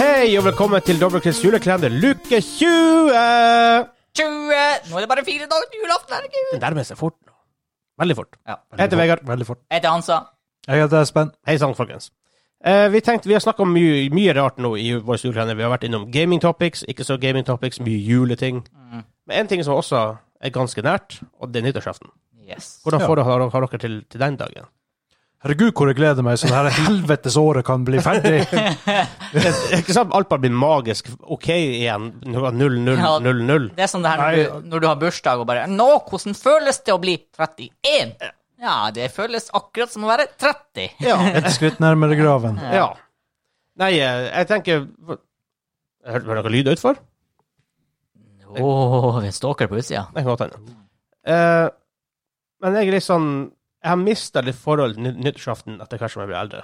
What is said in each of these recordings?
Hei, og velkommen til Dobbeltkrigs julekalender luke 20! 20! Nå er det bare fire dager til julaften, herregud! Det nærmer seg fort nå. Veldig fort. Ja. Jeg heter Vegard. Veldig fort. Jeg heter Hansa. Jeg heter Espen. Hei sann, folkens. Eh, vi tenkte, vi har snakka om mye, mye rart nå i vår julekalender. Vi har vært innom gaming topics, ikke så gaming topics, mye juleting. Mm. Men en ting som også er ganske nært, og det er nyttårsaften. Yes. Hvordan Ja. forhold har, har dere til, til den dagen? Herregud, hvor jeg gleder meg, så det her helvetes året kan bli ferdig. Det er ikke sant alt bare blir magisk OK igjen når det var 0000? Det er som det her når du, når du har bursdag og bare Nå, hvordan føles det å bli 31? Ja, det føles akkurat som å være 30. Ja. Et skritt nærmere graven. ja. Nei, eh, jeg tenker Hørte dere lyd utfor? Å, oh, vi stalker på utsida. Det kan godt hende. Eh, men jeg er litt sånn Jeg har mista litt forhold til ny- nyttårsaften etter hvert som jeg blir eldre.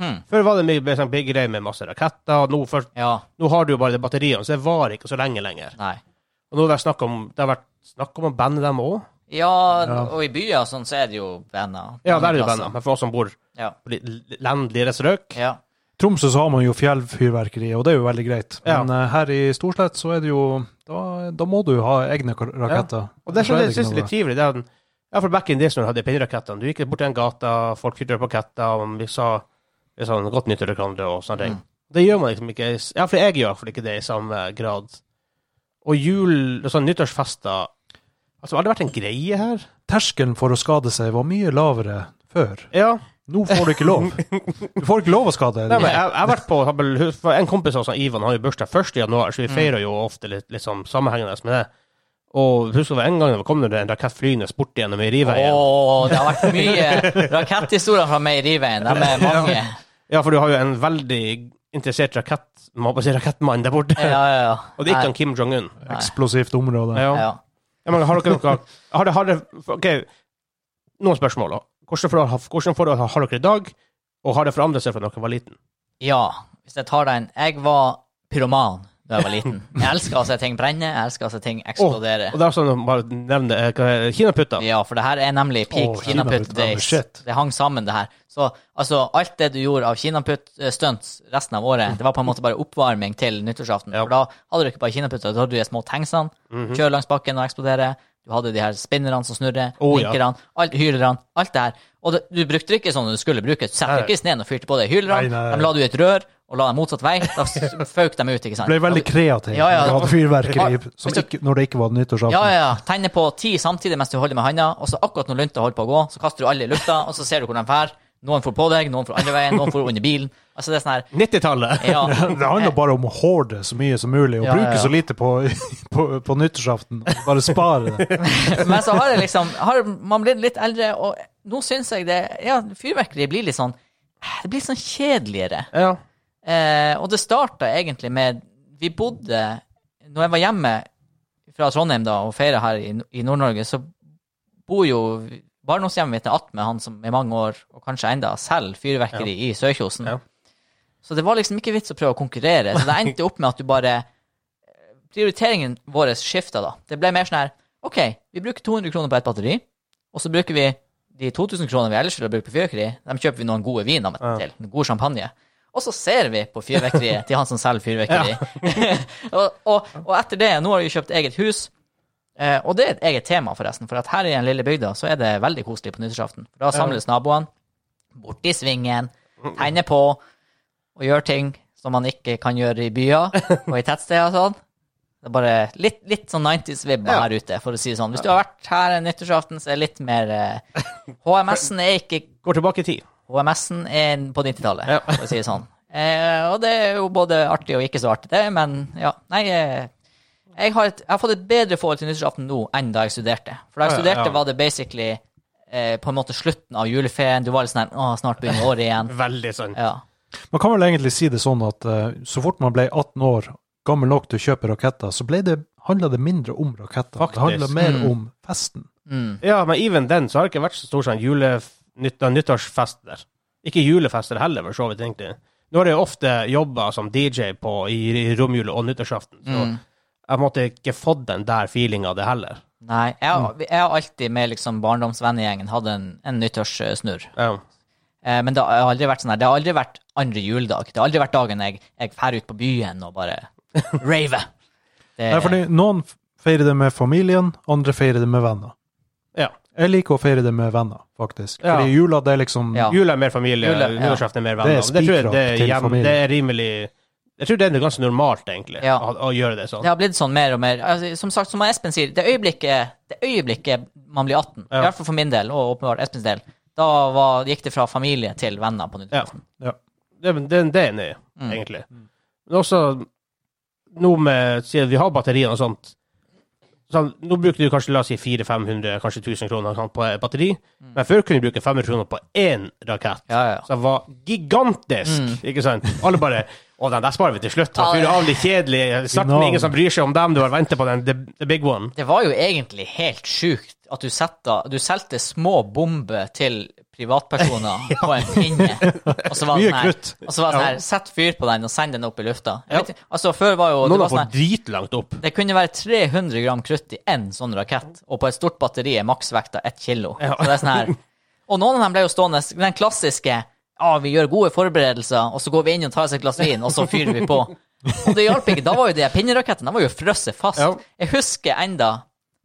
Hmm. Før var det mye sånn big greier med masse raketter. og Nå, først, Ja. nå har du jo bare de batteriene, så det varer ikke så lenge lenger. Nei. Og nå har det vært snakk om, det har vært snakk om å banne dem òg. Ja, Ja. og i byer sånn, så er det jo venner. Ja, der er det jo banna. Men for oss som bor Ja. på landligere strøk ja. Tromsø så har man jo fjellfyrverkeri, og det er jo veldig greit. Ja. Men uh, her i Storslett så er det jo Da, da må du ha egne raketter. raketter. Og det det, som jeg ikke synes er litt trivelig, det er ja, for back in days når du hadde pinnerakettene, du gikk bort til en gata, folk fyrte på raketter, og vi sa vi sa en godt nytt til hverandre og sånne ting. Mm. Det gjør man liksom ikke Ja, for jeg gjør i hvert fall ikke det i samme grad. Og jul sånn nyttårsfester Altså, har det vært en greie her? Terskelen for å skade seg var mye lavere før. Ja. Nå får du ikke lov. Du får ikke lov å skade Nei, deg. men jeg, har vært på En kompis av oss, Ivan, har jo bursdag 1. januar, så vi Mm. feirer jo ofte litt, litt sånn sammenhengende med det. Og husker du en gang det kom det en rakett flyende bort gjennom meieriveien? Oh, det har vært mye raketthistorier fra meieriveien. De er mange. Ja, for du har jo en veldig interessert rakett, må bare si rakettmann der borte. Ja, ja, ja. Og det er ikke han Kim Jong-un. Eksplosivt område. Ja. Ja. Ja, men har dere noe har det, har det, OK, noen spørsmål. da. Hvordan forhold, forhold har dere i dag, og har det forandret seg fra dere var liten? Ja, hvis jeg tar den Jeg var pyroman da jeg var liten. Jeg elsker å se ting brenne, jeg elsker å se ting eksplodere. Og det er sånn bare nevne det, kinaputter. Ja, for det her er nemlig peak oh, kinaputt kinaputt, days. Det hang sammen, det her. Så altså, alt det du gjorde av kinaputt-stunts resten av året, det var på en måte bare oppvarming til nyttårsaften. Ja. For da hadde du ikke bare kinaputter, da hadde du de små tanksene, Mhm. kjøre langs bakken og eksplodere. Du hadde de her spinnerne som snurrer, Å, ja. alt, hylerne, alt det her. Og det, du brukte det ikke sånn du skulle bruke. Du setter ikke sneen og fyrte på det. Hylerne, de la du i et rør og la dem motsatt vei. Da føk de ut, ikke sant. Ble veldig kreativ. Ja, ja. Du hadde fyrverkeri ikke, når det ikke var nyttårsaften. Ja, ja. Tenne på ti samtidig mens du holder med handa, og så akkurat når lunta holder på å gå, så kaster du alle i lufta, og så ser du hvor de fer. Noen får på deg, noen får andre veien, noen får under bilen. Altså, det er sånn her 90-tallet. Ja. Det handler bare om å hoarde så mye som mulig, og Ja, bruke ja. så lite på, på, på nyttårsaften. Bare spare det. Men så har det liksom har man blitt litt eldre, og nå syns jeg det Ja, fyrverkeri blir litt sånn Det blir sånn kjedeligere. Ja. Eh, og det starta egentlig med Vi bodde Når jeg var hjemme fra Trondheim da og feira her i, i Nord-Norge, så bor jo barndomshjemmet mitt er attmed han som i mange år, og kanskje enda, selger fyrverkeri i Sørkjosen. Ja. Så det var liksom ikke vits å prøve å konkurrere. Så det endte opp med at du bare Prioriteringen vår skifta da. Det ble mer sånn her OK, vi bruker 200 kroner på ett batteri, og så bruker vi de 2000 kronene vi ellers ville brukt på fyrverkeri, dem kjøper vi noen gode viner med Ja. En God champagne. Og så ser vi på fyrverkeriet til han som selger fyrverkeri. og, og, og etter det, nå har vi kjøpt eget hus, eh, og det er et eget tema, forresten. For at her i den lille bygda så er det veldig koselig på nyttårsaften. Da samles naboene borti svingen, tegner på og gjør ting som man ikke kan gjøre i byer og i tettsteder og sånn. Det er bare litt, litt sånn 90s-vibber Ja. her ute, for å si det sånn. Hvis du har vært her en nyttårsaften, så er det litt mer eh, HMS-en er ikke Går tilbake i tid. HMS-en er på 90-tallet, Ja. for å si det sånn. Eh, og det er jo både artig og ikke så artig, det, men ja. Nei, eh, jeg har, et, jeg har fått et bedre forhold til nyttårsaften nå enn da jeg studerte. For da jeg studerte, ja. var det basically eh, på en måte slutten av juleferien. Du var litt sånn her Å, snart begynner året igjen. Veldig sant. Ja. Man kan vel egentlig si det sånn at uh, så fort man ble 18 år, gammel nok til å kjøpe raketter, så ble det, handla det mindre om raketter. Faktisk. Det handla mer Mm. om festen. Mm. Ja, men even den så har det ikke vært så stor sånn jule, nytt, nyttårsfest der. Ikke julefester heller, for så vidt, egentlig. Nå har jeg ofte jobba som DJ på, i, i romjula og nyttårsaften, så Mm. Jeg måtte ikke fått den der feelinga av det heller. Nei, jeg, har- alltid med liksom barndomsvennegjengen hatt en, en nyttårssnurr. Ja. Eh, men det har aldri vært sånn her. Det har aldri vært andre juledag. Det har aldri vært dagen jeg, jeg drar ut på byen og bare rave. Det, Nei, fordi noen feirer det med familien, andre feirer det med venner. ja. Jeg liker å feire det med venner, faktisk. Ja. Fordi jula, det er liksom Ja. Jula er mer familie, nyttårsaften er mer Det venner. er Det, tror jeg det er, til hjem, familien. det er rimelig Jeg tror det er ganske normalt, egentlig, Ja. å, å gjøre det sånn. det har blitt sånn mer og mer. Altså, som sagt, som Espen sier, det øyeblikket, det øyeblikket man blir 18, Ja. i hvert fall for min del, og åpenbart Espens del, da var, gikk det fra familie til venner på nyttårsaften. Ja. Det, det, det er enig i, Mm. egentlig. Men også nå med Siden vi har batterier og sånt sånn, Nå bruker du kanskje la oss si 400-500, kanskje 1000 kroner på batteri, batteri. Men før kunne du bruke 500 kroner på én rakett. Ja, ja. Som var gigantisk, ikke sant? Alle bare Å, den der sparer vi til slutt. Ja, det- av litt kjedelig. Snart med ingen som bryr seg om dem. Du har ventet på den, the, the big one. Det var jo egentlig helt sjukt at du, setta, du solgte små bomber til privatpersoner på en pinne. Og så var det sånn her, og så var sånn her, sett fyr på den og send den opp i lufta. Ja. vet, altså, før var jo Noen har sånn fått dritlangt opp. Det kunne være 300 gram krutt i én sånn rakett, og på et stort batteri er maksvekta ett kilo. Ja. Så det er sånn her. Og noen av dem ble jo stående Den klassiske ja, vi gjør gode forberedelser, og så går vi inn og tar oss et glass vin, og så fyrer vi på. Og det hjalp ikke. Da var jo de pinnerakettene de var jo frosset fast. Ja. Jeg husker enda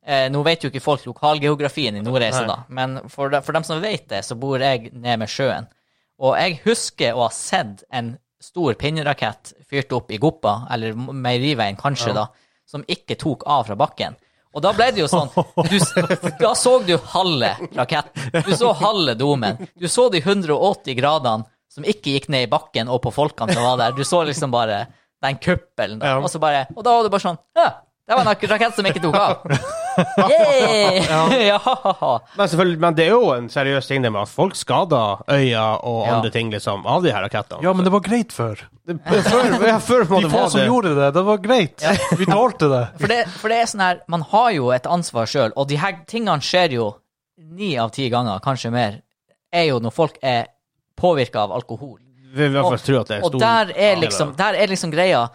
eh, Nå vet jo ikke folk lokalgeografien i Nordreisa, da, men for, de, for dem som vet det, så bor jeg ned med sjøen. Og jeg husker å ha sett en stor pinnerakett fyrt opp i Goppa, eller Meieriveien kanskje, da, som ikke tok av fra bakken. Og da ble det jo sånn du, Da så du halve raketten. Du så halve domen. Du så de 180 gradene som ikke gikk ned i bakken og på folkene som var der. Du så liksom bare den kuppelen. Da. Og, så bare, og da var det bare sånn Ja, det var en rakett som ikke tok av. Yeah! ja. Men, selvfølgelig, men det er jo en seriøs ting det med at folk skader øya og Ja. andre ting liksom, av de her rakettene. Ja, men det var greit før. Det, før, ja, før De få som det gjorde det, det var greit. Vi tålte det. For det, for det er sånn her Man har jo et ansvar sjøl, og de her tingene skjer jo ni av ti ganger, kanskje mer, er jo når folk er påvirka av alkohol. Vi vil i hvert fall tro at det er Og der er liksom, der er liksom greia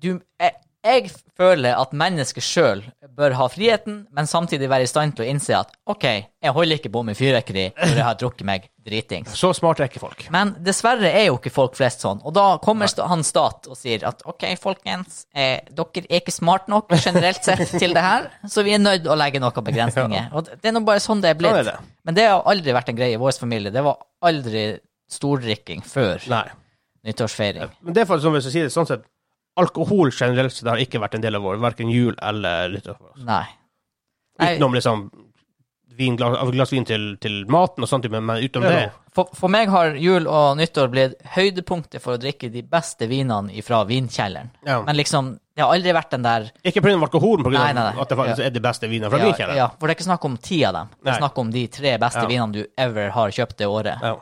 du, jeg, jeg føler at mennesket sjøl bør ha friheten, men samtidig være i stand til å innse at OK, jeg holder ikke på med fyrverkeri når jeg har drukket meg dritings. Så smart er ikke folk. Men dessverre er jo ikke folk flest sånn. Og da kommer sta- han stat og sier at OK, folkens, eh, dere er ikke smart nok generelt sett til det her, så vi er nødt å legge noen begrensninger. Og det er nå bare sånn det er blitt. Men det har aldri vært en greie i vår familie. Det var aldri stordrikking før Nei. nyttårsfeiring. Men det er faktisk, sånn, hvis jeg sier det sånn sett, alkohol generelt sett har ikke vært en del av vår, hverken jul eller nyttår. Nei. Nei. Utenom liksom vin, glass, glass vin til, til maten og sånt, men, men utenom Det er det. For, for meg har jul og nyttår blitt høydepunktet for å drikke de beste vinene fra vinkjelleren. ja. Men liksom, det har aldri vært den der Ikke pga. alkoholen, pga. at det faktisk er de beste vinene fra ja, vinkjelleren. ja, For det er ikke snakk om ti av dem. Det er Nei. snakk om de tre beste Ja. vinene du ever har kjøpt det året. Ja.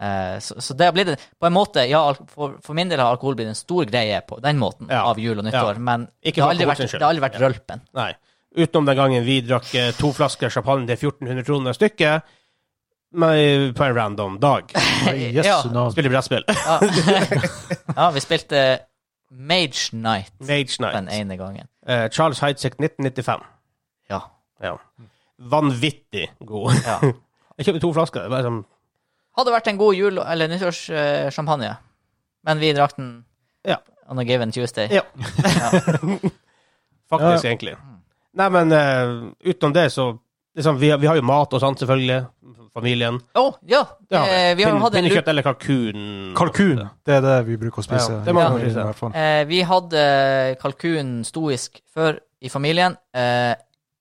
Eh, så, så det har blitt På en måte, ja, for, for min del har alkohol blitt en stor greie på den måten Ja. av jul og nyttår, Ja. men det har vært, det har aldri vært rølpen. Nei. Utenom den gangen vi drakk eh, to flasker champagne til 1400 kroner stykket Men på en random dag. Yes, Ja. Spiller brettspill. Ja. ja, vi spilte Mage Night Mage den ene gangen. Uh, Charles Heidsieck 1995. Ja. Ja. Vanvittig god. ja. Jeg kjøpte to flasker. Det var sånn, Hadde vært en god jul- eller nyttårssjampanje, men vi drakk den Ja. on a given Tuesday. Ja. Faktisk, Ja. egentlig. Nei, men eh, utenom det, så liksom, vi, har- vi har jo mat og sånt, selvfølgelig. Familien. Å, ja! Det har Eh, vi har Pin- hatt en Pinnekjøtt eller kalkun. Kalkun, det er det vi bruker å spise. Ja, det må man i spise. hvert fall. Eh, vi hadde kalkun stoisk før i familien, eh,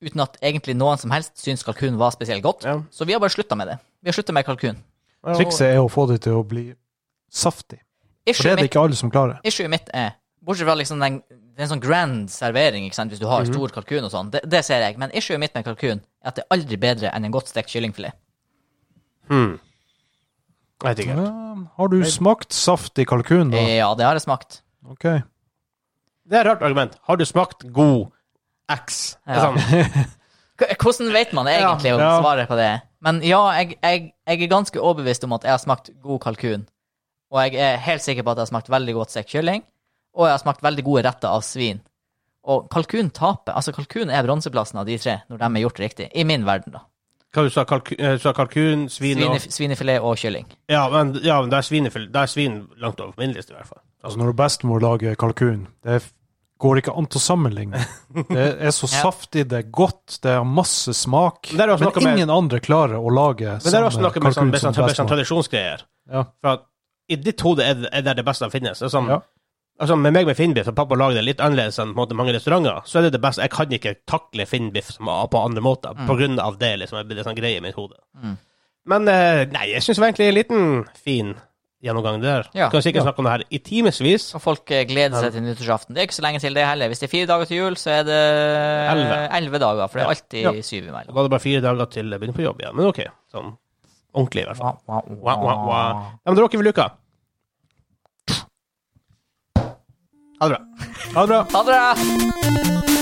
uten at egentlig noen som helst syns kalkun var spesielt godt. Ja. Så vi har bare slutta med det. Vi har slutta med kalkun. Trikset er å få det til å bli saftig. For det er det ikke alle som klarer. issue mitt er Bortsett fra liksom den, det er en sånn grand servering ikke sant? hvis du har Mhm. stor kalkun og sånn. Det, det ser jeg. Men issue mitt med kalkun er at det er aldri bedre enn en godt stekt kyllingfilet. Hmm. Jeg vet ikke. Ja, har du smakt saftig kalkun, da? Ja, det har jeg smakt. Ok. Det er et rart argument. Har du smakt god X? Ja. sånn, Hvordan vet man egentlig ja, Ja. svaret på det? Men ja, jeg, jeg, jeg er ganske overbevist om at jeg har smakt god kalkun. Og jeg er helt sikker på at jeg har smakt veldig godt stekt kylling. Og jeg har smakt veldig gode retter av svin. Og kalkun taper. Altså, kalkun er bronseplassen av de tre, når de er gjort riktig. I min verden, da. Hva du sa kalku, eh, du? sa kalkun, svin og Svinef svinefilet og kylling. Ja, men, ja, men det er det er svin langt over på min liste, i hvert fall. Altså når bestemor lager kalkun, det er- går ikke an til å sammenligne. Det er så Ja. saftig, det er godt, det har masse smak. Men det Men ingen med- andre klarer å lage Men det er også noe med sånn, med sånn, med sånn tradisjonsgreier. Ja. For at i ditt hode er det, er det det beste som finnes. Det er sånn, Ja. altså Med meg med finnbiff, og pappa lager det litt annerledes enn på en måte, mange restauranter, så er det det beste. Jeg kan ikke takle finnbiff på andre måter, på grunn av det. liksom, Det er sånn greie i mitt hode. Mm. Men eh, nei, jeg syns egentlig en liten fin gjennomgang der. Ja. Vi kan sikkert Ja. snakke om det her i timevis. Og folk eh, gleder seg til nyttårsaften. Det er ikke så lenge til det heller. Hvis det er fire dager til jul, så er det Elleve. elleve dager, for det er alltid Ja. syv Da er var det bare fire dager til jeg begynner på jobb igjen. Men OK. Sånn ordentlig, i hvert fall. Wah, wah. wah. Ja, men da rocker vi luka. Ha det bra. Ha det bra. Ha det!